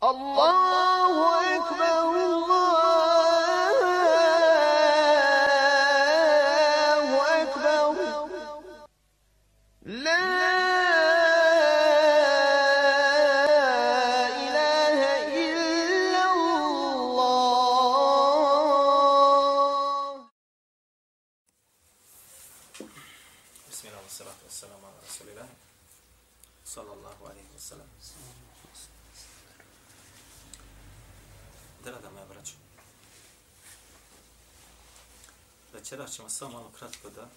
samo kratko da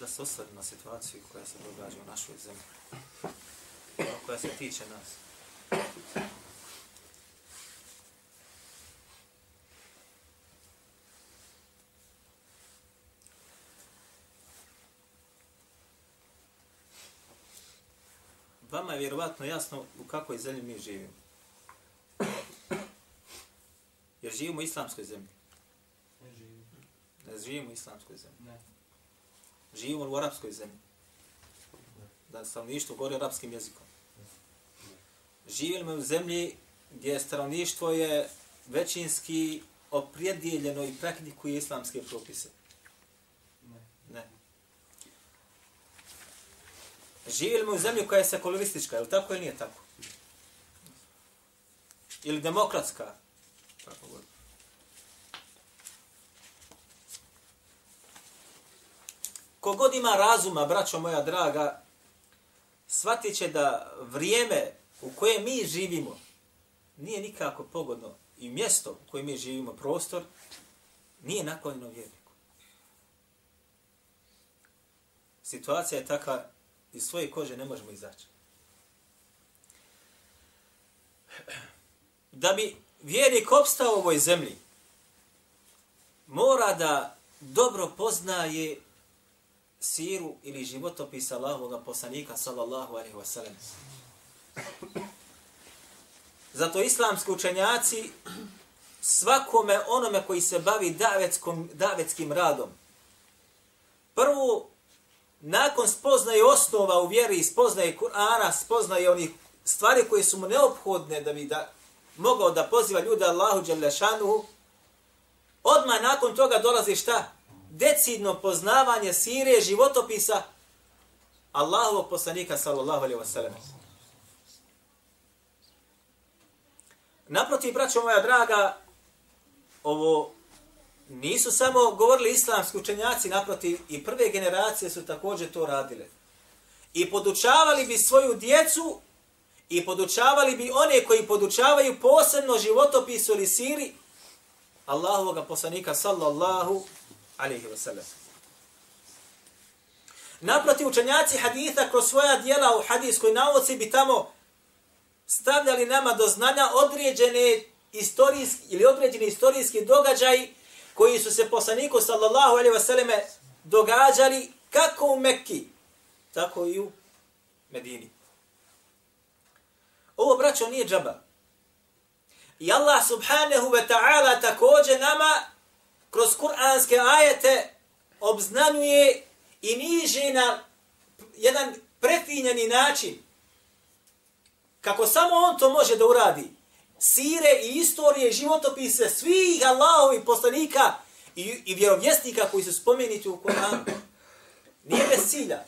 da se osvrdi na situaciju koja se događa u našoj zemlji, koja se tiče nas. Vama je vjerovatno jasno u kakvoj zemlji mi živimo. Jer živimo u islamskoj zemlji. Ne živimo u islamskoj zemlji. Ne. Živimo u arapskoj zemlji. Da stanovništvo govori arapskim jezikom. Živimo u zemlji gdje stanovništvo je većinski oprijedijeljeno i praktikuje islamske propise. Ne. ne. Živimo u zemlji koja je sekularistička, je li tako ili nije tako? Ili demokratska? Tako god. Kogod ima razuma, braćo moja draga, shvatit će da vrijeme u kojem mi živimo nije nikako pogodno i mjesto u kojem mi živimo, prostor, nije naklonjeno vjerniku. Situacija je takva, iz svoje kože ne možemo izaći. Da bi vjernik opstao u ovoj zemlji, mora da dobro poznaje siru ili životopis Allahovog poslanika sallallahu alejhi ve sellem. Zato islamski učenjaci svakome onome koji se bavi davetskom, davetskim radom, prvo, nakon spoznaje osnova u vjeri, spoznaje Kur'ana, spoznaje onih stvari koje su mu neophodne da bi da mogao da poziva ljude Allahu Đalešanuhu, odmah nakon toga dolazi šta? Decidno poznavanje sire životopisa Allahovog poslanika sallallahu alejhi ve sellem. Naprotiv, braćo moja draga, ovo nisu samo govorili islamski učenjaci, naprotiv, i prve generacije su također to radile. I podučavali bi svoju djecu i podučavali bi one koji podučavaju posebno životopisu ili siri Allahovog poslanika sallallahu alaihi wa sallam. Naproti učenjaci haditha kroz svoja dijela u hadijskoj nauci bi tamo stavljali nama do znanja određene istorijski ili određeni istorijski događaj koji su se poslaniku sallallahu alaihi wa sallam događali kako u Mekki, tako i u Medini. Ovo braćo nije džaba. I Allah subhanahu wa ta'ala također nama kroz kuranske ajete obznanuje i niže na jedan prefinjeni način kako samo on to može da uradi sire i istorije životopise svih Allahovi poslanika i, i vjerovjesnika koji su spomenuti u Koranu. Nije bez cilja,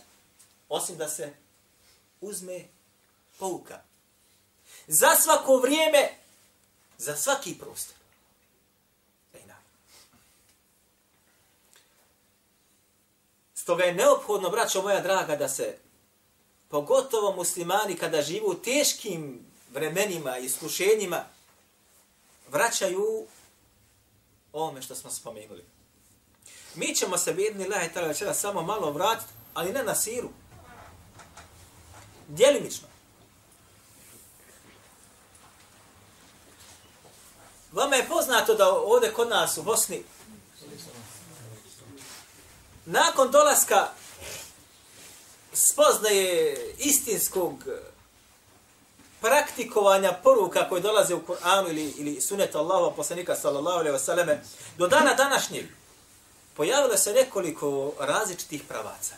osim da se uzme pouka. Za svako vrijeme, za svaki prostor. Stoga je neophodno, braćo moja draga, da se pogotovo muslimani kada živu u teškim vremenima i iskušenjima vraćaju ovome što smo spomenuli. Mi ćemo se vidni lahi tala večera samo malo vratiti, ali ne na siru. Djelimično. Vama je poznato da ovdje kod nas u Bosni nakon dolaska spoznaje istinskog praktikovanja poruka koje dolaze u Kur'anu ili, ili sunetu Allahova poslanika sallallahu alaihi wasallam, do dana današnjeg pojavilo se nekoliko različitih pravaca.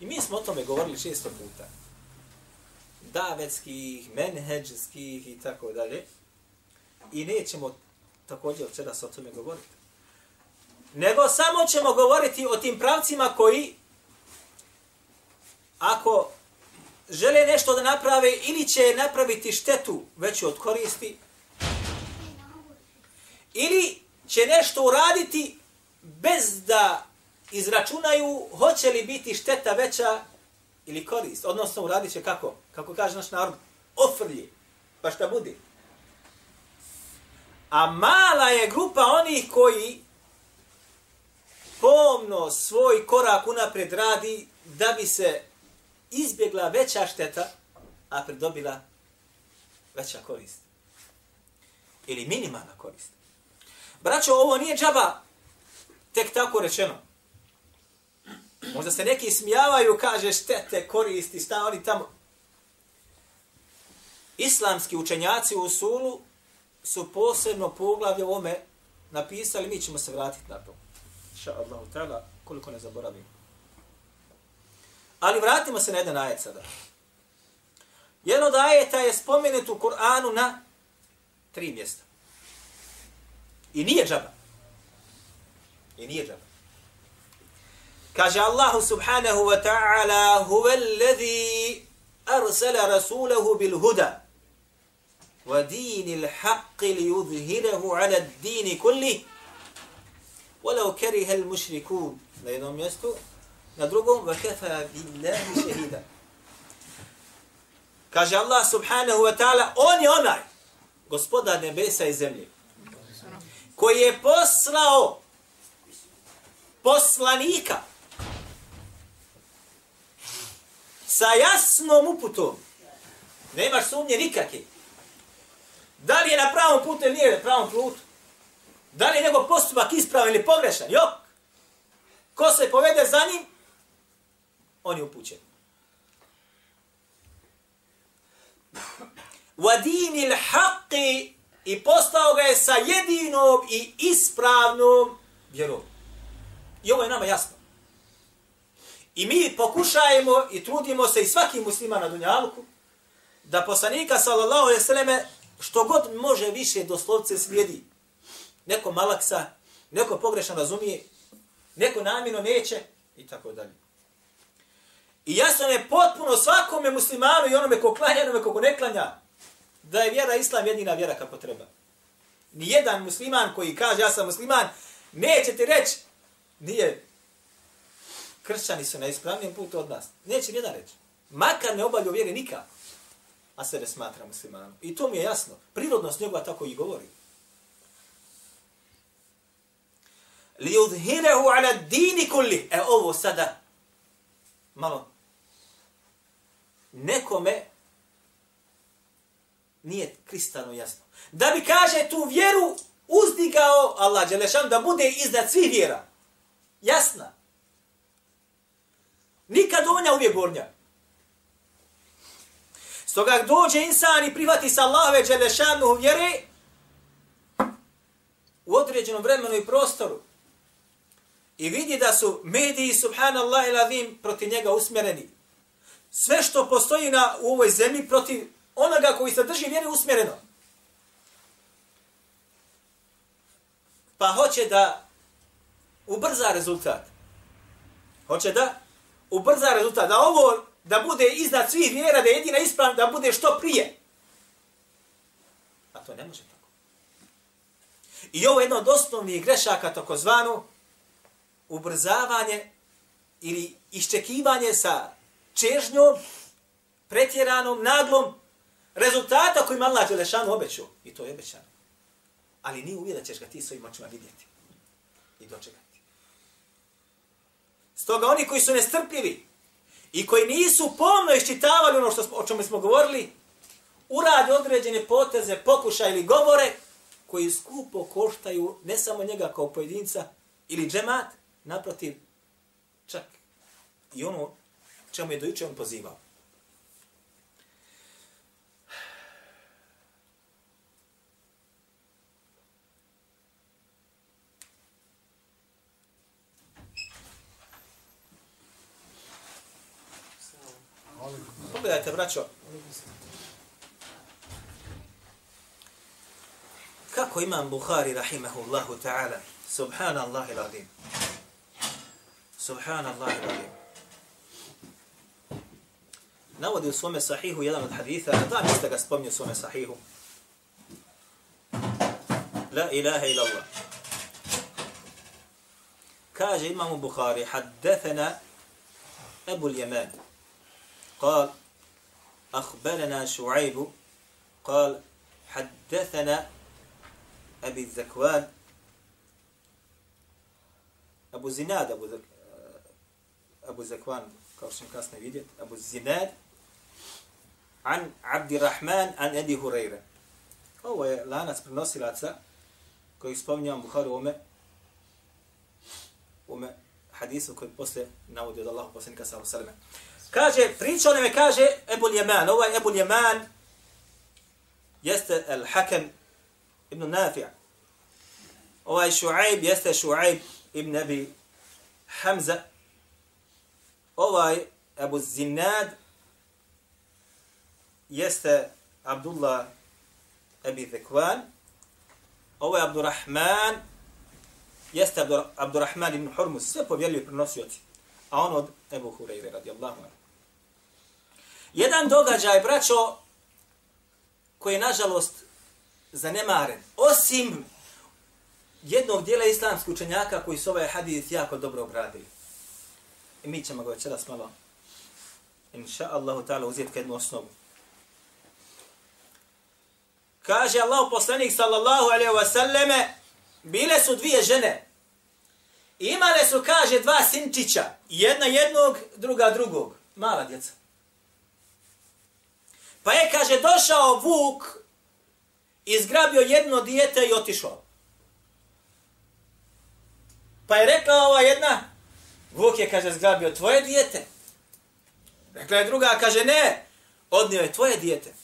I mi smo o tome govorili često puta. davetskih, menheđskih i tako dalje. I nećemo također večeras o tome govoriti. Nego samo ćemo govoriti o tim pravcima koji ako žele nešto da naprave ili će napraviti štetu veću od koristi ili će nešto uraditi bez da izračunaju hoće li biti šteta veća ili korist. Odnosno uradit će kako? Kako kaže naš narod? Ofrlji. Pa šta budi? A mala je grupa onih koji pomno svoj korak unapred radi da bi se izbjegla veća šteta, a pridobila veća korist. Ili minimalna korist. Braćo, ovo nije džaba tek tako rečeno. Možda se neki smijavaju, kaže štete, koristi, šta oni tamo. Islamski učenjaci u Usulu su posebno poglavlje ovome napisali, mi ćemo se vratiti na to inša Allahu ta'ala, koliko ne zaboravimo. Ali vratimo se na jedan ajet sada. Jedan od ajeta je spomenut u Kur'anu na tri mjesta. I nije džaba. I nije džaba. Kaže Allah subhanahu wa ta'ala huve alladhi arsala rasulahu bil huda wa dinil haqqi li yudhirahu ala dini kulli walau kariha al-mushrikun. Na jednom mjestu na drugom wa kafa billahi. Kaže Allah subhanahu wa ta'ala on je onaj gospodar nebesa i zemlje koji je poslao poslanika sa jasnom uputom. Nemaš sumnje nikakve. Da li je na pravom putu ili nije na pravom putu? Da li je njegov postupak ispravan ili pogrešan? Jok. Ko se povede za njim, on je upućen. Wadini haqqi i postao ga je sa jedinom i ispravnom vjerom. I ovo je nama jasno. I mi pokušajemo i trudimo se i svaki muslima na Dunjaluku da poslanika sallallahu alejhi ve selleme što god može više doslovce slijedi. Neko malaksa, neko pogrešan razumije, neko namjerno neće i tako dalje. I jasno je potpuno svakome muslimanu i onome ko klanja, onome ko ne klanja, da je vjera islam jedina vjera kako treba. Nijedan musliman koji kaže ja sam musliman, neće ti reći, nije kršćani su na ispravnijem putu od nas. Neće nijedan reći. Makar ne obavljaju vjeri nikako, a se ne smatra muslimanom. I to mi je jasno. Prirodnost njegova tako i govori. Li udhirehu ala dini kulli. E ovo sada, malo, nekome nije kristalno jasno. Da bi kaže tu vjeru uzdigao Allah Đelešan da bude iznad svih vjera. Jasna. Nikad donja uvijek gornja. Stoga dođe insan i prihvati sa Allahove Đelešanu vjere u određenom vremenu i prostoru i vidi da su mediji subhanallah i lavim protiv njega usmjereni. Sve što postoji na, u ovoj zemlji protiv onoga koji se drži vjere usmjereno. Pa hoće da ubrza rezultat. Hoće da ubrza rezultat. Da ovo da bude iznad svih vjera, da je jedina ispravna, da bude što prije. A to ne može tako. I ovo je jedno od osnovnih grešaka, takozvano, ubrzavanje ili iščekivanje sa čežnjom, pretjeranom, naglom, rezultata kojim Allah Đelešanu obećao. I to je obećano. Ali nije uvijek da ćeš ga ti svojim očima vidjeti. I dočekati. Stoga oni koji su nestrpljivi i koji nisu pomno iščitavali ono što, o čemu smo govorili, uradi određene poteze, pokuša ili govore koji skupo koštaju ne samo njega kao pojedinca ili džemat, naprotiv, čak i ono čemu je dojuče on pozivao. Pogledajte, braćo. Kako imam Bukhari, rahimahullahu ta'ala, subhanallah il-adim. Subhanallah il-adim. Navodi u svome sahihu jedan od haditha, a da niste ga spomnio u svome sahihu. La ilaha ila Allah. Kaže imamu Bukhari, haddethena Ebu Ljeman. قال أخبرنا شعيب قال حدثنا أبي الذكوان أبو زناد أبو, ذك... Abu Zakwan, kao što im kasne vidjet, Abu Zinad, an Abdi Rahman, an Edi Hureyre. Ovo je lanac prenosilaca koji spominjam Buharu ome, ome hadisu koji posle navodi od Allahu posljednika sallahu sallam. Kaže, priča nam je, kaže, Ebu Ljeman, ovo je Ebu jeste el hakem ibn Nafi'. Ovaj šu'ajb jeste šu'ajb ibn Abi Hamza, ovaj Abu Zinad jeste Abdullah Abi ovo ovaj je Abdurrahman jeste Abdurrahman ibn Hormuz, sve povjerljivi prenosioci, a on od Ebu Hureyre radijallahu anhu. Jedan događaj, braćo, koji je nažalost zanemaren, osim jednog dijela islamskog učenjaka koji su ovaj hadith jako dobro obradili. I mi ćemo ga večeras malo, inša Allahu ta'ala, uzeti jednu osnovu. Kaže Allah poslanik sallallahu alaihi wa sallame, bile su dvije žene. Imale su, kaže, dva sinčića. Jedna jednog, druga drugog. Mala djeca. Pa je, kaže, došao Vuk, izgrabio jedno dijete i otišao. Pa je rekla ova jedna, Vuk je, kaže, zgrabio tvoje dijete. Rekla je druga, kaže, ne, odnio je tvoje dijete.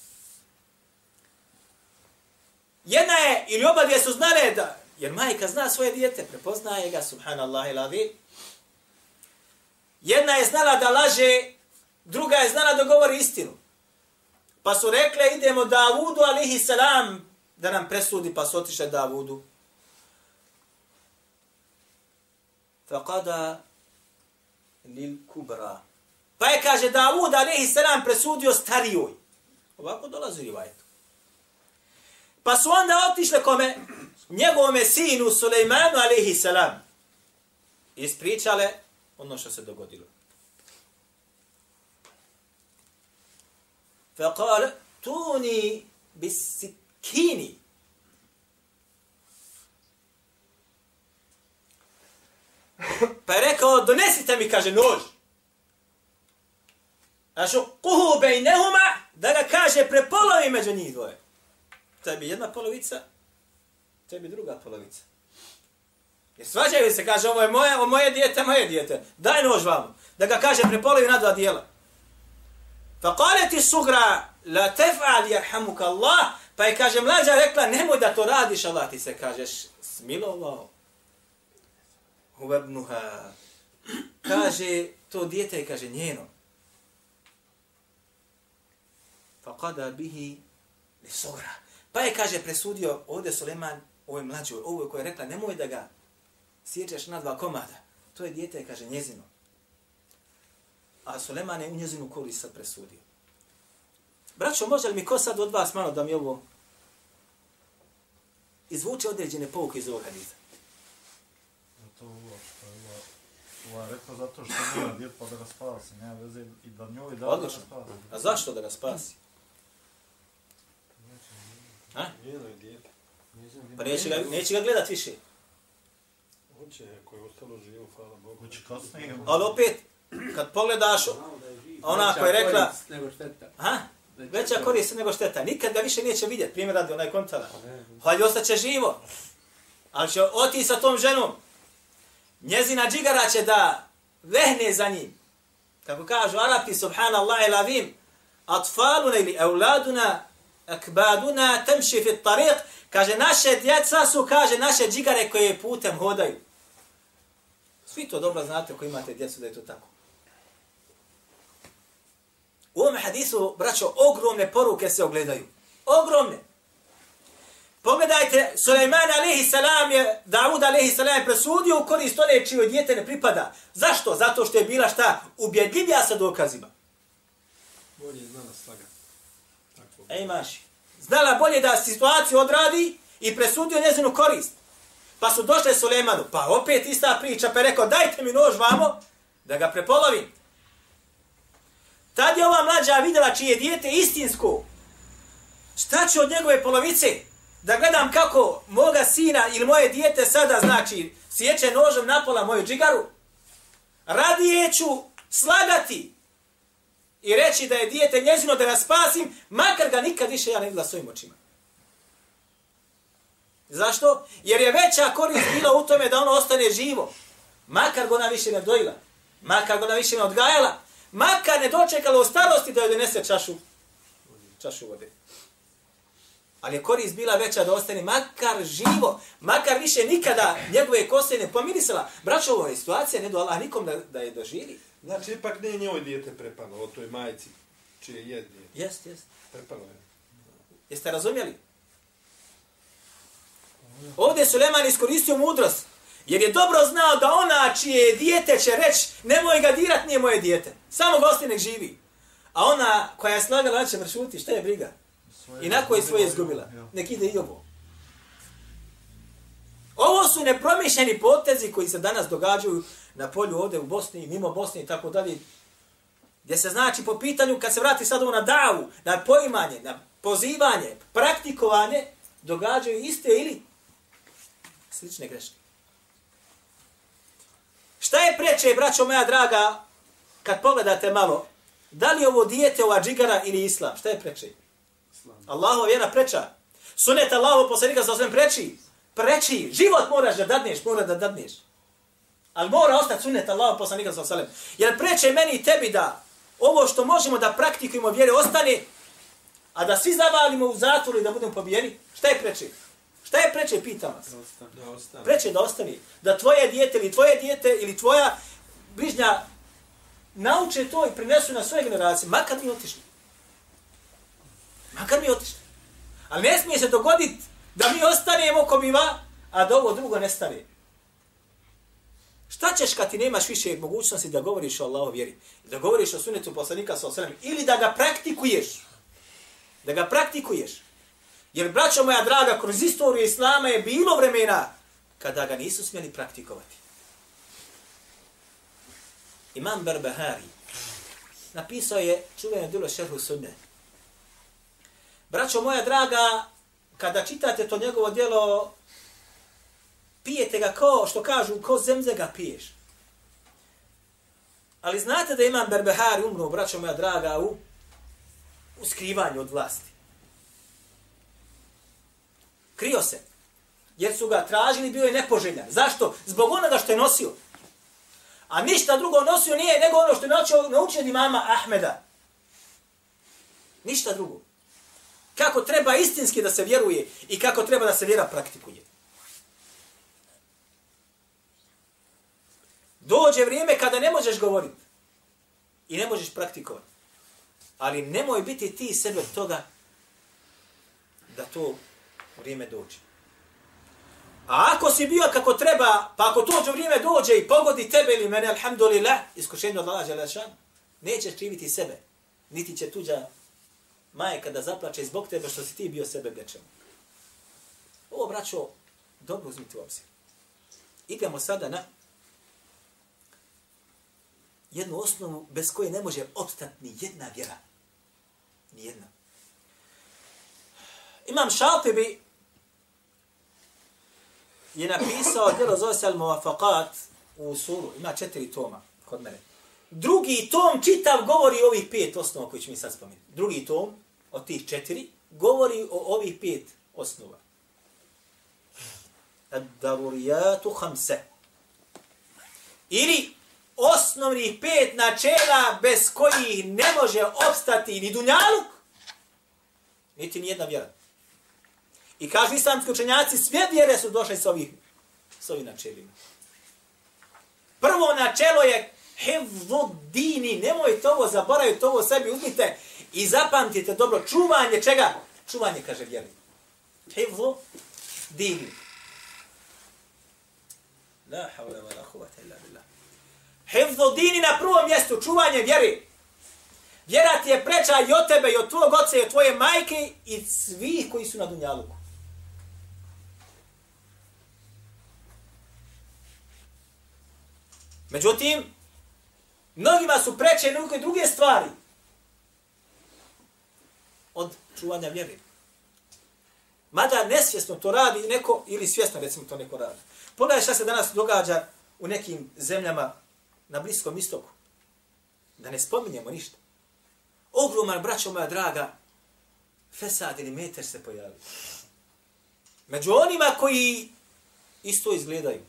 Jedna je, ili oba dvije su znale da, jer majka zna svoje dijete, prepoznaje ga, subhanallah ilavi. Jedna je znala da laže, druga je znala da govori istinu. Pa su rekle, idemo Davudu, alihi salam, da nam presudi, pa su otišle Davudu. Faqada lil kubra. Pa je kaže Davud alaihi salam presudio starijoj. Ovako dolazi rivajtu. Pa su onda otišle kome? Njegovome sinu Sulejmanu alaihi salam. Ispričale ono što se dogodilo. Fa kale, tuni bis sikini. Pa je rekao, donesite mi, kaže, nož. Znači, što kuhu bejnehuma, da ga kaže, prepolovi među njih dvoje. Tebi jedna polovica, tebi druga polovica. Jer svađaju se, kaže, ovo je moje, ovo moje dijete, moje dijete. Daj nož vam. Da ga kaže, prepolovi na dva dijela. Fa kaleti sugra, la tef'al jerhamuka Allah, pa je, kaže, mlađa rekla, nemoj da to radiš, Allah ti se, kažeš, smilovao. Huvebnuha. Kaže, to dijete je, kaže, njeno. Fa kada bihi li sogra. Pa je, kaže, presudio ovdje Suleman, ovoj mlađoj, ovoj koja je rekla, nemoj da ga sjećaš na dva komada. To je dijete, kaže, njezino. A Suleman je u njezinu korist sad presudio. Braćo, može li mi ko sad od vas malo da mi ovo izvuče određene pouke iz ovog hadita? To uopšte, ova rekao zato što nije djet pa da ga spasi, nema veze i da njoj da Odlično. ga spasi. A zašto da ga spasi? Ha? Njeno je. Pa neće ga, neće ga gledat više. Hoće, ako je ostalo živo, hvala Bogu. Hoće kasnije. Ali opet, kad pogledaš, ona koja je rekla, Nego šteta. ha? Veća korist nego šteta. Nikad ga više neće vidjeti. Primjer radi onaj kontara. Ali ostaće živo. Ali će oti sa tom ženom. Njezina džigara će da vehne za njim. Kako kažu Arapi, subhanallah i lavim, atfaluna ili euladuna, akbaduna, temši fit tariq, kaže, naše djeca su, kaže, naše džigare koje putem hodaju. Svi to dobro znate ako imate djecu da je to tako. U ovom hadisu, braćo, ogromne poruke se ogledaju. Ogromne. Pogledajte, Sulejman alaihi salam je, Davud alaihi salam je presudio u korist one čije djete ne pripada. Zašto? Zato što je bila šta? Ubjedljivija sa dokazima. Bolje je znala slaga. Tako. Ej maši. Znala bolje da situaciju odradi i presudio njezinu korist. Pa su došle Sulejmanu. Pa opet ista priča. Pa je rekao dajte mi nož vamo da ga prepolovim. Tad je ova mlađa vidjela čije dijete istinsko. Šta će od njegove polovice? Da gledam kako moga sina ili moje dijete sada, znači, sjeće nožem napola moju džigaru. Radije ću slagati i reći da je dijete njezino da ga spasim, makar ga nikad više ja ne vidjela svojim očima. Zašto? Jer je veća korist bila u tome da ono ostane živo. Makar ga ona više ne dojila. Makar ga ona više ne odgajala. Makar ne dočekala u starosti da joj donese čašu, čašu vode. Ali je korist bila veća da ostane makar živo, makar više nikada njegove kose ne pomirisala. Braćo, ovo je situacija, ne do Allah nikom da, da je doživi. Znači, ipak ne njoj dijete prepalo, o toj majici, čije je dijete. Jest, jest. Prepalo je. Jeste razumjeli? Ovdje je Suleman iskoristio mudrost. Jer je dobro znao da ona čije dijete će reći nemoj ga dirat, nije moje dijete. Samo gosti nek živi. A ona koja je slagala, će vršuti, šta je briga? I nako je svoje izgubila. Nek ide i ovo. Ovo su nepromišljeni potezi koji se danas događaju na polju ovde u Bosni, mimo Bosne i tako dalje. Gdje se znači po pitanju, kad se vrati sad ovo na davu, na poimanje, na pozivanje, praktikovanje, događaju iste ili slične greške. Šta je preče, braćo moja draga, kad pogledate malo, da li ovo dijete, ova džigara ili islam? Šta je preče? Allahova vjera preča. Sunet Allahov poslanika sa osvijem preči. Preči. Život moraš da dadneš, mora da dadneš. Ali mora ostati sunet Allahov poslanika sa osvijem. Jer preče meni i tebi da ovo što možemo da praktikujemo vjere ostane, a da svi zavalimo u zatvoru i da budemo pobijeni, šta je preče? Šta je preče, pitam vas? Da ostane. Preče da ostani. Da tvoje dijete ili tvoje dijete ili tvoja bližnja nauče to i prinesu na svoje generacije. Makar mi otišli. Makar mi otišli. Ali ne smije se dogoditi da mi ostanemo ko biva, a da ovo drugo ne stane. Šta ćeš kad ti nemaš više mogućnosti da govoriš o Allahu vjeri? Da govoriš o sunetu poslanika sa osrem? Ili da ga praktikuješ? Da ga praktikuješ? Jer, braćo moja draga, kroz istoriju Islama je bilo vremena kada ga nisu smjeli praktikovati. Imam Barbahari napisao je čuveno djelo šerhu sunne. Braćo moja draga, kada čitate to njegovo djelo, pijete ga kao, što kažu, ko zemze ga piješ. Ali znate da imam Berbehari umro, braćo moja draga, u, u skrivanju od vlasti. Krio se. Jer su ga tražili, bio je nepoželjan. Zašto? Zbog onoga što je nosio. A ništa drugo nosio nije nego ono što je naučio, naučio od imama Ahmeda. Ništa drugo. Kako treba istinski da se vjeruje i kako treba da se vjera praktikuje. Dođe vrijeme kada ne možeš govoriti i ne možeš praktikovati. Ali nemoj biti ti sebe toga da to vrijeme dođe. A ako si bio kako treba, pa ako tođe vrijeme dođe i pogodi tebe ili mene, alhamdulillah, iskušenje od Allaha Đelešan, nećeš kriviti sebe. Niti će tuđa majka da zaplače zbog tebe što si ti bio sebe bečem. Ovo, braćo, dobro uzmite u obzir. Idemo sada na jednu osnovu bez koje ne može opstati ni jedna vjera. Ni jedna. Imam Šaltebi je napisao djelo zove se Al-Muwafaqat u suru. Ima četiri toma kod mene. Drugi tom čitav govori o ovih pet osnova koji ću mi sad spomenuti. Drugi tom od tih četiri govori o ovih pet osnova. Ad-darurijatu hamse. Ili osnovnih pet načela bez kojih ne može opstati ni dunjaluk, niti ni jedna vjera. I kažu islamski učenjaci, sve vjere su došle s ovih, s ovih načelima. Prvo načelo je hevdu dini, nemojte ovo zaboraviti, ovo sebi uzmite i zapamtite dobro, čuvanje čega? Čuvanje, kaže vjeri. Hivdu dini. La havla wa la huvata illa billah. Hifzu dini na prvom mjestu, čuvanje vjeri. Vjera ti je preča i od tebe, i od tvojeg oca, i od tvoje majke, i svih koji su na Dunjaluku. Međutim, mnogima su preče i druge stvari od čuvanja vjere. Mada nesvjesno to radi neko, ili svjesno recimo to neko radi. Pogledaj šta se danas događa u nekim zemljama na Bliskom istoku. Da ne spominjemo ništa. Ogroman, braćo moja draga, fesad ili meter se pojavi. Među onima koji isto izgledaju.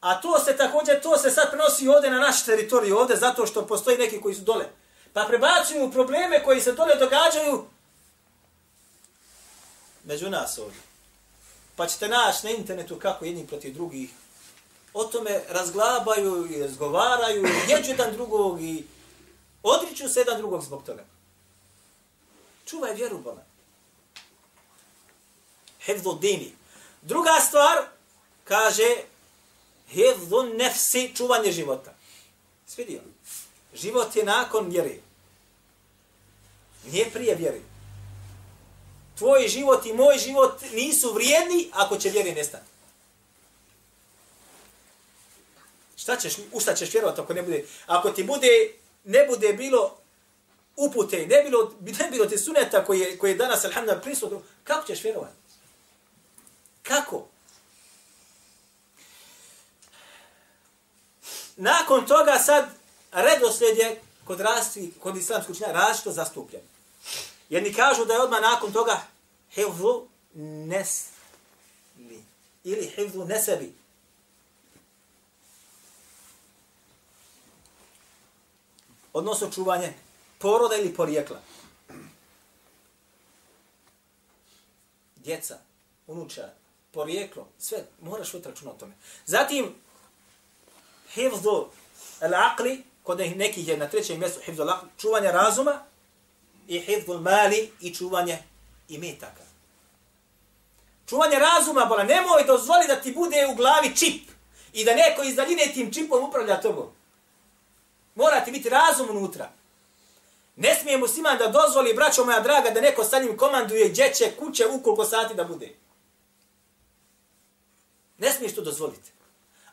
A to se također, to se sad prenosi ovdje na naš teritorij, ovdje, zato što postoji neki koji su dole. Pa prebacuju probleme koji se dole događaju među nas ovdje. Pa ćete naći na internetu kako jedni protiv drugih o tome razglabaju i razgovaraju, jeđu jedan drugog i odriču se jedan drugog zbog toga. Čuvaj vjeru Boga. Hevdu dini. Druga stvar, kaže, hevdu nefsi, čuvanje života. Svidio? Život je nakon vjeri. Nije prije vjeri. Tvoj život i moj život nisu vrijedni ako će vjeri nestati. Šta ćeš, u šta ćeš vjerovati ako ne bude, ako ti bude, ne bude bilo upute, ne bilo, ne bilo ti suneta koji je, koji je danas, alhamdulillah, prisutno, kako ćeš vjerovati? Kako? Nakon toga sad redosled je kod rasti, kod islamskog učenja različito zastupljen. Jedni kažu da je odmah nakon toga hivzu nesli ili hivzu nesebi. odnosno čuvanje poroda ili porijekla. Djeca, unuča, porijeklo, sve, moraš voditi računa o tome. Zatim, hivzu al-aqli, kod nekih je na trećem mjestu hifzul al-aqli, čuvanje razuma i hifzul mali i čuvanje imetaka. Čuvanje razuma, bola, nemoj dozvoli da ti bude u glavi čip i da neko iz daljine tim čipom upravlja tobom. Mora ti biti razum unutra. Ne smije musliman da dozvoli, braćo moja draga, da neko sa njim komanduje gdje će kuće ukoliko sati da bude. Ne smiješ to dozvoliti.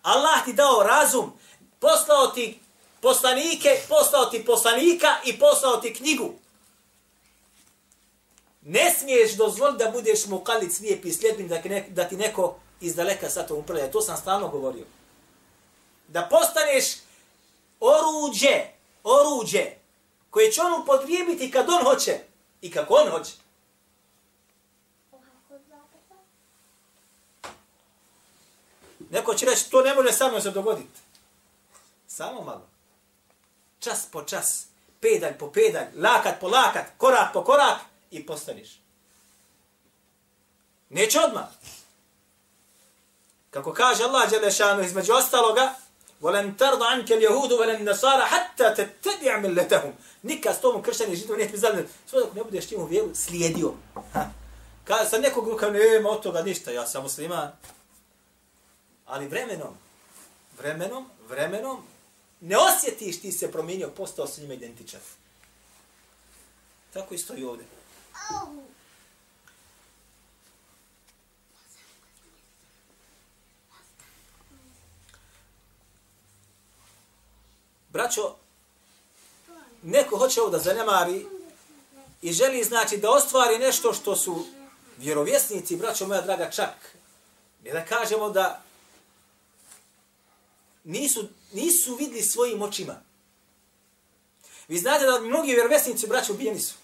Allah ti dao razum, poslao ti poslanike, poslao ti poslanika i poslao ti knjigu. Ne smiješ dozvoliti da budeš mu kalic lijep i sljedbin da, da ti neko iz daleka sa to upravlja. To sam stalno govorio. Da postaneš oruđe, oruđe, koje će on upotrijebiti kad on hoće i kako on hoće. Neko će reći, to ne može samo se dogoditi. Samo malo Čas po čas, pedalj po pedalj, lakat po lakat, korak po korak i postaniš. Neće odmah. Kako kaže Allah Đelešanu između ostaloga, ولن ترضى عنك اليهود ولا النصارى حتى تتبع ملتهم nikad s tobom kršćani židovi neće biti zadovoljni sve dok ne budeš timu vjeru slijedio kada sa nekog ruka nema od toga ništa ja sam musliman ali vremenom vremenom vremenom ne osjetiš ti se promijenio postao sa njima identičan tako isto i ovdje Braćo, neko hoće ovo da zanemari i želi znači da ostvari nešto što su vjerovjesnici, braćo moja draga, čak. Ne da kažemo da nisu, nisu vidli svojim očima. Vi znate da mnogi vjerovesnici braćo, ubijeni su.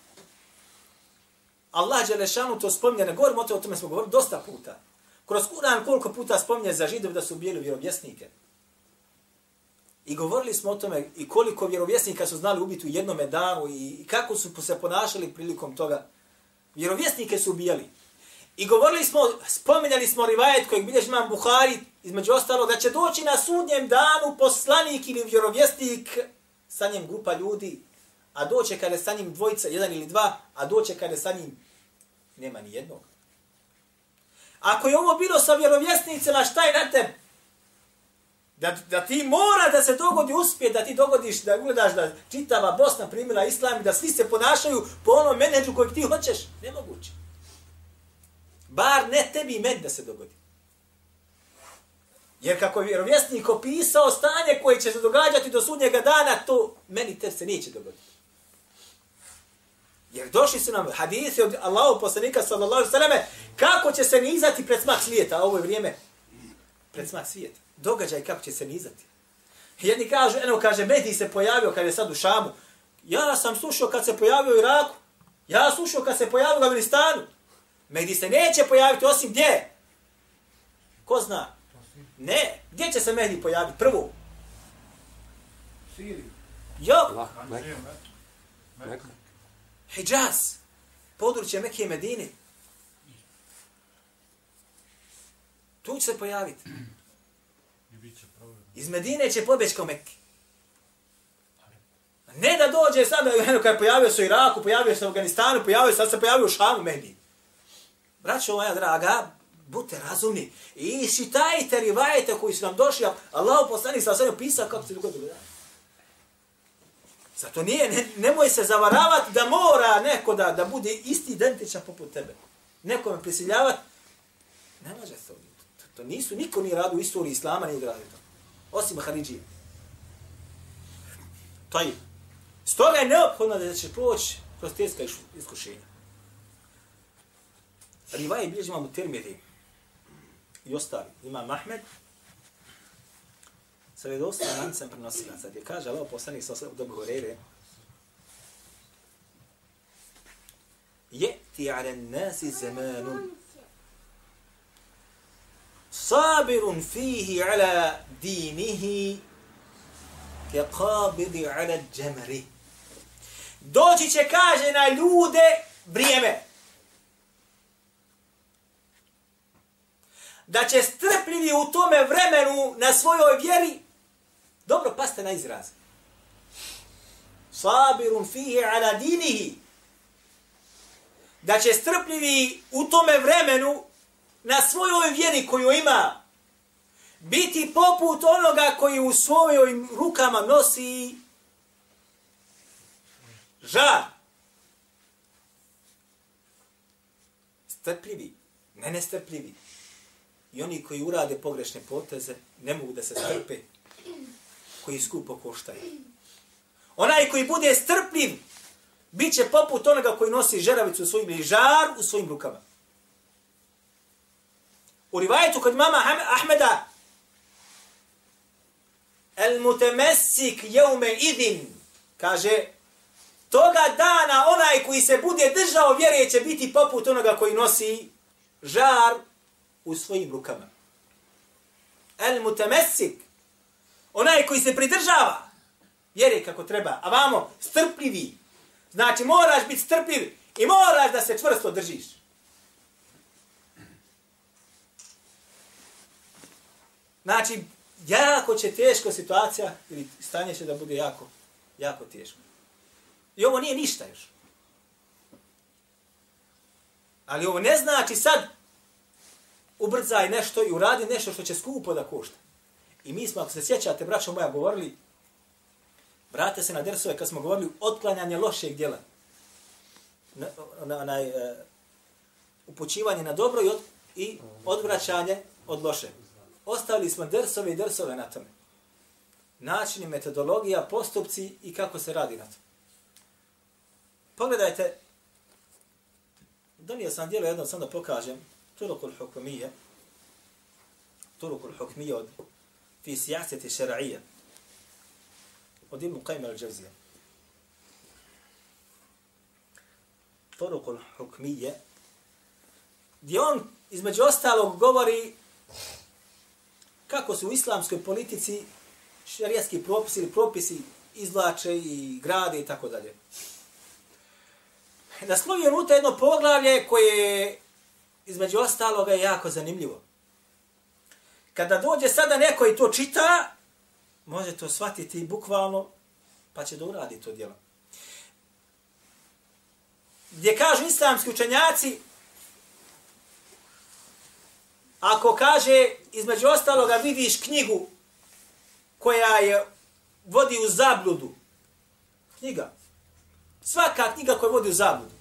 Allah Đelešanu to spominje, ne govorimo o tome, smo govorili dosta puta. Kroz Kur'an koliko puta spominje za židov da su ubijeli vjerovjesnike. I govorili smo o tome i koliko vjerovjesnika su znali ubiti u jednom danu i kako su se ponašali prilikom toga. Vjerovjesnike su ubijali. I govorili smo, spominjali smo rivajet kojeg bilješ imam Buhari, između ostalo, da će doći na sudnjem danu poslanik ili vjerovjesnik sa njim grupa ljudi, a doće kada je sa njim dvojica, jedan ili dva, a doće kada je sa njim nema ni jednog. Ako je ovo bilo sa vjerovjesnicima, šta je na tebi? Da, da ti mora da se dogodi uspjeh, da ti dogodiš, da ugledaš da čitava Bosna primila islam i da svi se ponašaju po onom menedžu kojeg ti hoćeš. Nemoguće. Bar ne tebi i meni da se dogodi. Jer kako je vjerovjesnik opisao stanje koje će se događati do sudnjega dana, to meni te se neće dogoditi. Jer došli su nam hadisi od Allahu poslanika sallallahu alejhi ve kako će se nizati pred smak svijeta, a ovo je vrijeme pred smak svijeta. Događaj kako će se nizati. Jedni kažu, eno kaže, Mehdi se pojavio kad je sad u Šamu. Ja sam slušao kad se pojavio u Iraku. Ja slušao kad se pojavio u Afganistanu. Mehdi se neće pojaviti osim gdje? Ko zna? Ne. Gdje će se Mehdi pojaviti? Prvo. Siriju. Jo. Hijaz. Područje Mekke i Medine. Tu će se pojaviti. Iz Medine će pobjeći kao Mekke. Ne da dođe sad, eno kad je pojavio se u Iraku, pojavio se u Afganistanu, pojavio se, sad se pojavio u Šamu, Mehdi. Braćo moja draga, budite razumni. I šitajte rivajete koji su nam došli, a Allah poslani sa sve pisao kako se dogodilo. Zato nije, ne, nemoj se zavaravati da mora neko da, da bude isti identičan poput tebe. Neko me prisiljavati, ne može se to. To, to nisu, niko nije radio u istoriji Islama, nije radio to. Osim Haridžije. To je. Stoga je neophodno da će proći kroz tijska iskušenja. Rivaje bilježi imam u Tirmidhi i ostali. Ima Mahmed, sa vjerovstvom lancem prenosilaca, gdje kaže Allah poslanik sa osam dobu Horeire, Jeti ala nasi zamanun sabirun fihi ala dinihi ke qabidi ala džemri. Doći će, kaže, na ljude vrijeme. Da će strpljivi u tome vremenu na svojoj vjeri Dobro, paste na izraz. Sabirun fihi ala dinihi. Da će strpljivi u tome vremenu na svojoj vjeri koju ima biti poput onoga koji u svojoj rukama nosi žar. Strpljivi, ne nestrpljivi. I oni koji urade pogrešne poteze ne mogu da se strpe koji skupo koštaju. Onaj koji bude strpljiv, bit će poput onoga koji nosi žeravicu u svojim ili žar u svojim rukama. U rivajetu kod mama Ahmeda, el mutemesik jeume idin, kaže, toga dana onaj koji se bude držao vjere će biti poput onoga koji nosi žar u svojim rukama. El mutamesik, onaj koji se pridržava vjere kako treba, a vamo strpljivi. Znači moraš biti strpljiv i moraš da se čvrsto držiš. Znači, jako će teško situacija ili stanje će da bude jako, jako teško. I ovo nije ništa još. Ali ovo ne znači sad ubrzaj nešto i uradi nešto što će skupo da košta. I mi smo, ako se sjećate, braćo moja, govorili, vrate se na dersove kad smo govorili otklanjanje lošeg djela. Na, na, na, uh, upućivanje na dobro i, od, i odvraćanje od loše. Ostavili smo dersove i dersove na tome. Načini, metodologija, postupci i kako se radi na to. Pogledajte, donio sam djelo jedno, sam da pokažem, طرق الحكمية طرق الحكمية في سياسة الشرعية ودي مقيمة الجوزية طرق الحكمية ديون إذ ما جوزت kako su u islamskoj politici šarijatski propisi ili propisi izlače i grade i tako dalje. Naslovio je jedno poglavlje koje između ostaloga je jako zanimljivo. Kada dođe sada neko i to čita, može to shvatiti bukvalno, pa će da uradi to djelo. Gdje kažu islamski učenjaci, ako kaže, između ostaloga vidiš knjigu koja je vodi u zabludu, knjiga, svaka knjiga koja vodi u zabludu,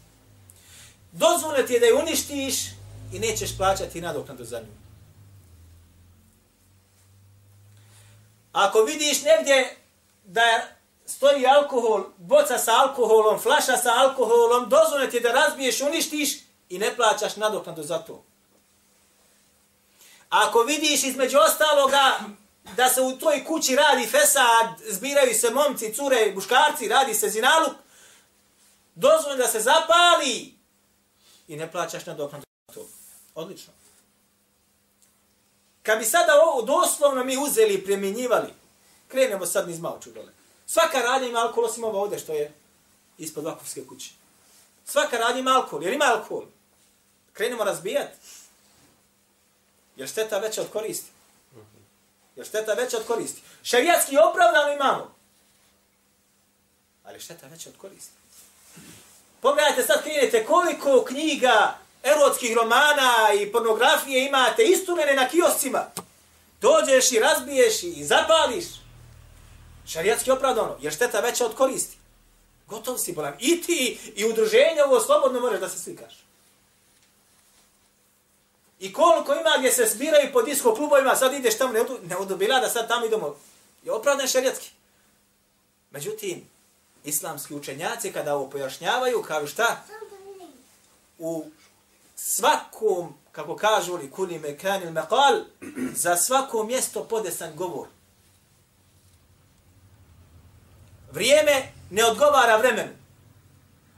dozvoljno ti je da je uništiš i nećeš plaćati nadoknadu za nju. Ako vidiš negdje da stoji alkohol, boca sa alkoholom, flaša sa alkoholom, dozvoljeno ti da razbiješ, uništiš i ne plaćaš nadoknadu za to. Ako vidiš između ostaloga da se u toj kući radi fesad, zbiraju se momci, cure, buškarci, radi se zinaluk, dozvoljeno da se zapali i ne plaćaš nadoknadu. Odlično. Kad bi sada ovo doslovno mi uzeli i primjenjivali, krenemo sad niz malču dole. Svaka radnja ima alkohol, osim ovo ovdje što je ispod vakufske kuće. Svaka radnja ima alkohol, jer ima alkohol. Krenemo razbijati. Jer šteta veća od koristi. Jer šteta veća od koristi. Šarijatski opravdano imamo. Ali šteta veća od koristi. Pogledajte sad krenete koliko knjiga erotskih romana i pornografije imate istumene na kioscima. Dođeš i razbiješ i zapališ. Šarijatski opravdano, jer šteta veća od koristi. Gotov si bolan. I ti i udruženje ovo slobodno možeš da se slikaš. I koliko ima gdje se zbiraju po disko klubovima, sad ideš tamo, ne, odu, ne odobila da sad tamo idemo. Je opravdan šarijatski. Međutim, islamski učenjaci kada ovo pojašnjavaju, kažu šta? U svakom, kako kažu li kuli mekanil meqal, za svako mjesto podesan govor. Vrijeme ne odgovara vremenu.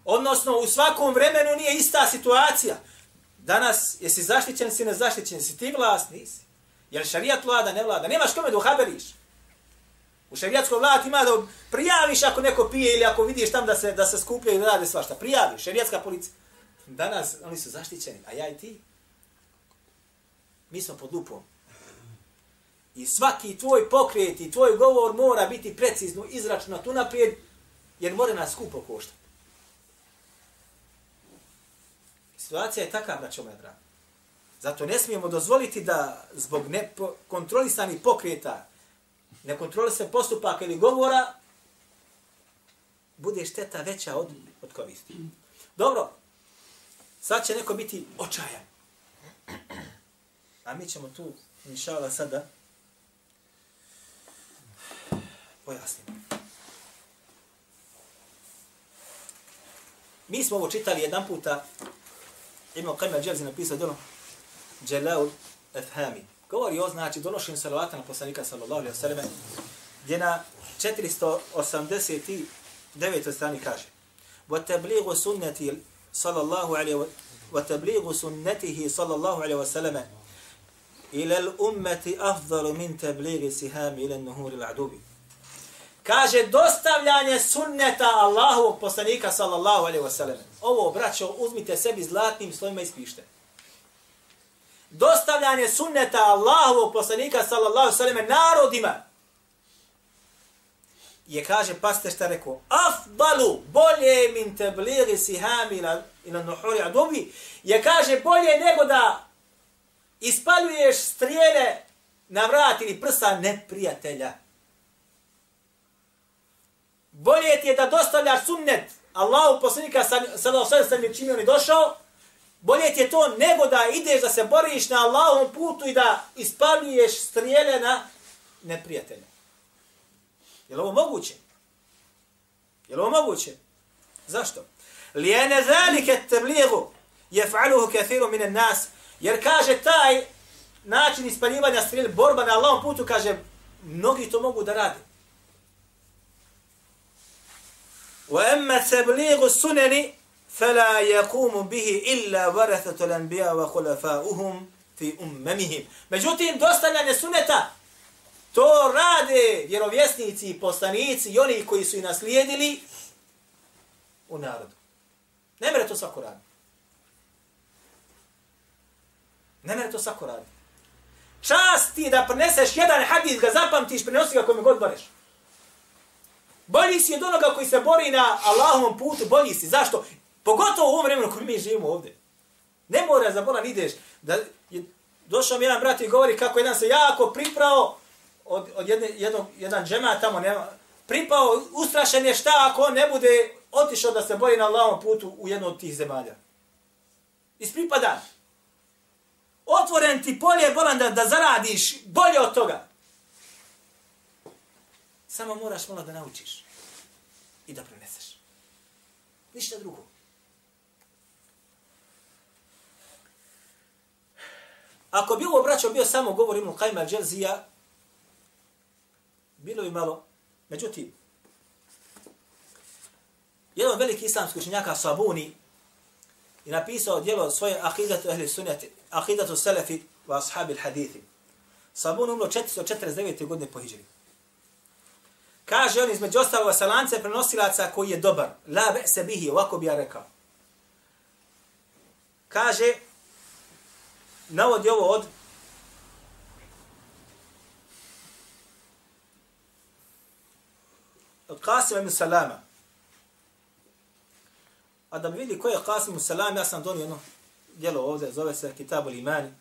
Odnosno, u svakom vremenu nije ista situacija. Danas, jesi zaštićen, si nezaštićen, si ti vlast, nisi. Jer šarijat vlada, ne vlada. Nemaš kome da uhaberiš. U šarijatskoj vlad ima da prijaviš ako neko pije ili ako vidiš tam da se da se skuplja i da rade svašta. Prijaviš, šarijatska policija. Danas oni su zaštićeni, a ja i ti. Mi smo pod lupom. I svaki tvoj pokret i tvoj govor mora biti precizno izračunat unaprijed, jer mora nas skupo koštati. Situacija je takva, braćo moja draga. Zato ne smijemo dozvoliti da zbog nekontrolisanih pokreta, nekontrolisanih postupaka ili govora, bude šteta veća od, od koristi. Dobro, sad će neko biti očajan. A mi ćemo tu, inšala, sada pojasnimo. Mi smo ovo čitali jedan puta, imao Qajma Dželzi napisao delo, Dželaul Efhami. Govori o znači donošenju salavata na poslanika sallallahu alaihi wa sallam, gdje na 489. strani kaže وَتَبْلِغُ سُنَّةِ صلى الله عليه و... وتبليغ سنته صلى الله عليه وسلم إلى afdalu min من sihami ila إلى النهور العدوبي kaže dostavljanje sunneta Allahovog poslanika sallallahu alaihi wasallam. Ovo, braćo, uzmite sebi zlatnim slovima ispište. Dostavljanje sunneta Allahovog poslanika sallallahu alaihi wasallam narodima Je, kaže, paste šta rekao, afdalu, bolje min tebliri sihami ila, ila nuhuri adubi, je, kaže, bolje nego da ispaljuješ strijele na vrat ili prsa neprijatelja. Bolje ti je da dostavljaš sunnet Allahu poslanika sallallahu alejhi ve sellem čime on je došao. Bolje ti je to nego da ideš da se boriš na Allahovom putu i da ispaljuješ strijele na neprijatelja. Je li ovo moguće? Je li ovo moguće? Zašto? Lijene zalike tebligu jef'aluhu kathiru mine nas. Jer kaže taj način ispaljivanja strijele, borba na Allahom putu, kaže, mnogi to mogu da rade. وأما تبليغ السنن فلا يقوم به إلا ورثة الأنبياء وخلفاؤهم في أممهم Međutim, dostavljanje suneta, to rade vjerovjesnici i poslanici i oni koji su i naslijedili u narodu. Ne mere to svako radi. Ne mere to svako radi. Čast ti da preneseš jedan hadis, ga zapamtiš, prenosi ga kome god bareš. Bolji si od onoga koji se bori na Allahovom putu, bolji si. Zašto? Pogotovo u ovom vremenu koji mi živimo ovdje. Ne mora za bolan ideš. Da je, došao mi jedan brat i govori kako jedan se jako priprao od, od jedne, jednog, jedan džema tamo, nema, pripao, ustrašen je šta ako on ne bude otišao da se bori na Allahovom putu u jednu od tih zemalja. Ispripada. Otvoren ti polje bolan da, da zaradiš bolje od toga. Samo moraš malo da naučiš i da preneseš. Ništa drugo. Ako bi ovo braćo bio samo govor Ibn Qajma al-Đelzija, bilo bi malo. Međutim, jedan veliki islamski učenjaka Sabuni je napisao djelo svoje akidatu ehli sunnati, akidatu selefi wa ashabi al-hadithi. Sabuni umro 449. godine po hijri. Kaže on između ostalog sa lance prenosilaca koji je dobar. La be se bihi, ovako bi ja rekao. Kaže, navodi ovo od od Qasim ibn Salama. A da bi vidi ko je Qasim ibn Salama, ja sam donio jedno djelo ovdje, zove se Kitabul Imani,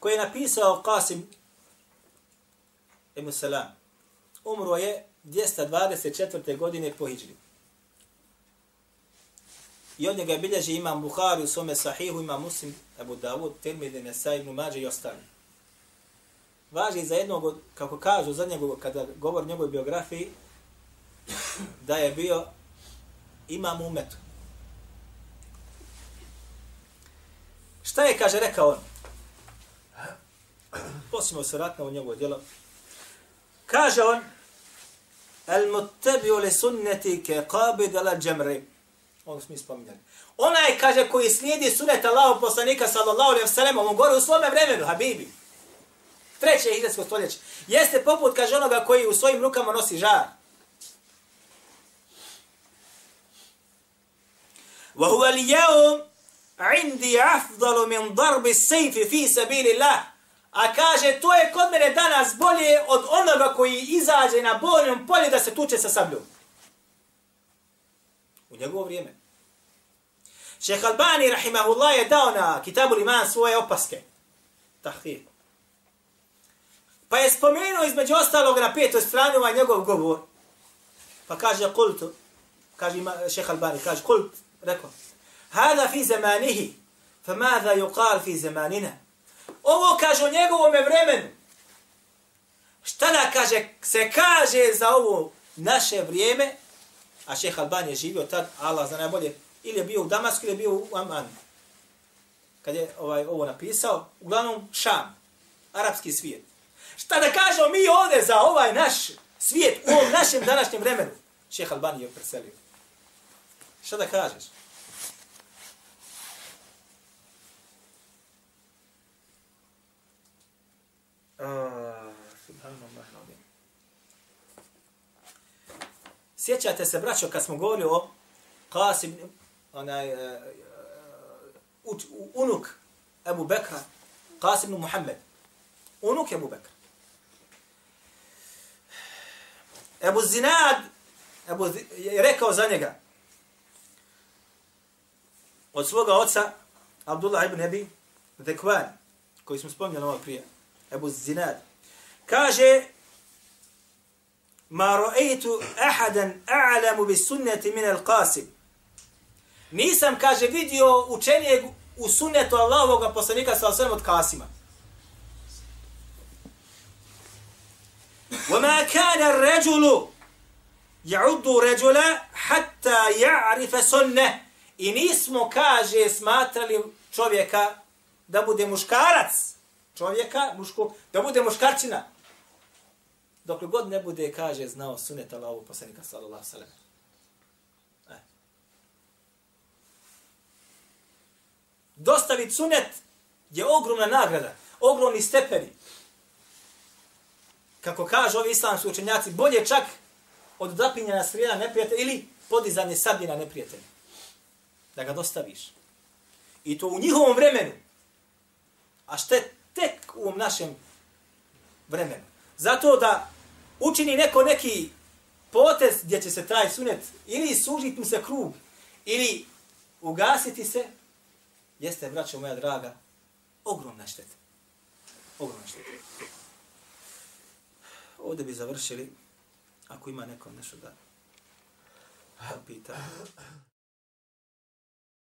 koji je napisao Qasim ibn Salama umro je 224. godine po Hidžri. I od njega bilježi imam Bukhari u svome sahihu, imam Muslim, Abu Dawud, Tirmidhi, Nesai, Ibn Mađe i ostali. Važi za jednog, kako kažu za njegovog, kada govor njegove biografiji, da je bio imam umetu. Šta je, kaže, rekao on? Posimo se ratno u njegovo djelo. Kaže on, El muttabi'u li sunneti ke qabid ala džemri. Ovo smo ispominjali. Onaj, kaže, koji slijedi sunet Allahog poslanika sallallahu alaihi wa on gore u svome vremenu, habibi. Treće hiđarsko stoljeće. Jeste poput, kaže, onoga koji u svojim rukama nosi žar. Wa huwa al-yawm 'indi ضرب min في as-sayf fi sabilillah. A kaže, to je kod mene danas bolje od onoga koji izađe na bojnom polju da se tuče sa sabljom. U njegovo vrijeme. Šeha Albani, rahimahullah, je dao na kitabu iman svoje opaske. Tahir. Pa je spomenuo između ostalog na petoj strani ovaj njegov govor. Pa kaže, kultu, kaže šeha Albani, kaže, kultu, rekao, hada fi zamanihi, fa mada yuqal fi zamanina. Ovo kaže o njegovome vremenu. Šta da kaže, se kaže za ovo naše vrijeme, a šeha Alban je živio tad, Allah zna najbolje, ili je bio u Damasku, ili je bio u Amman. Kad je ovaj ovo napisao, uglavnom Šam, arapski svijet. Šta da kažemo mi ovdje za ovaj naš svijet u ovom našem današnjem vremenu? Šeha Alban je preselio. Šta da kažeš? Sjećate se, braćo, kad smo govorili o Qasim, onaj, uh, uh, unuk Ebu Bekra, Qasim ibn Muhammed. Unuk Ebu Bekra. Ebu Zinad Ebu je rekao za njega od svoga oca Abdullah ibn Ebi Dekvan, koji smo spomnjali ovo prije. Ebu Zinad. Kaže, ma ro'ejtu ahadan a'lamu bi sunneti min al qasim. Nisam, kaže, vidio učenijeg u sunnetu Allahovog poslanika sa osvijem od Kasima. وما كان الرجل يعد رجلا حتى يعرف سنه i nismo kaže smatrali čovjeka da bude muškarac čovjeka, muško, da bude muškarčina. Dok god ne bude, kaže, znao sunet Allahu poslanika sallallahu sallam. E. Dostavit sunet je ogromna nagrada, ogromni stepeni. Kako kaže ovi islamski učenjaci, bolje čak od zapinjena strijela neprijatelja ili podizanje sabljena neprijatelja. Da ga dostaviš. I to u njihovom vremenu. A što je tek u našem vremenu. Zato da učini neko neki potez gdje će se taj sunet ili sužiti mu se krug ili ugasiti se, jeste, braćo moja draga, ogromna šteta. Ogromna šteta. Ovdje bi završili, ako ima neko nešto da pita.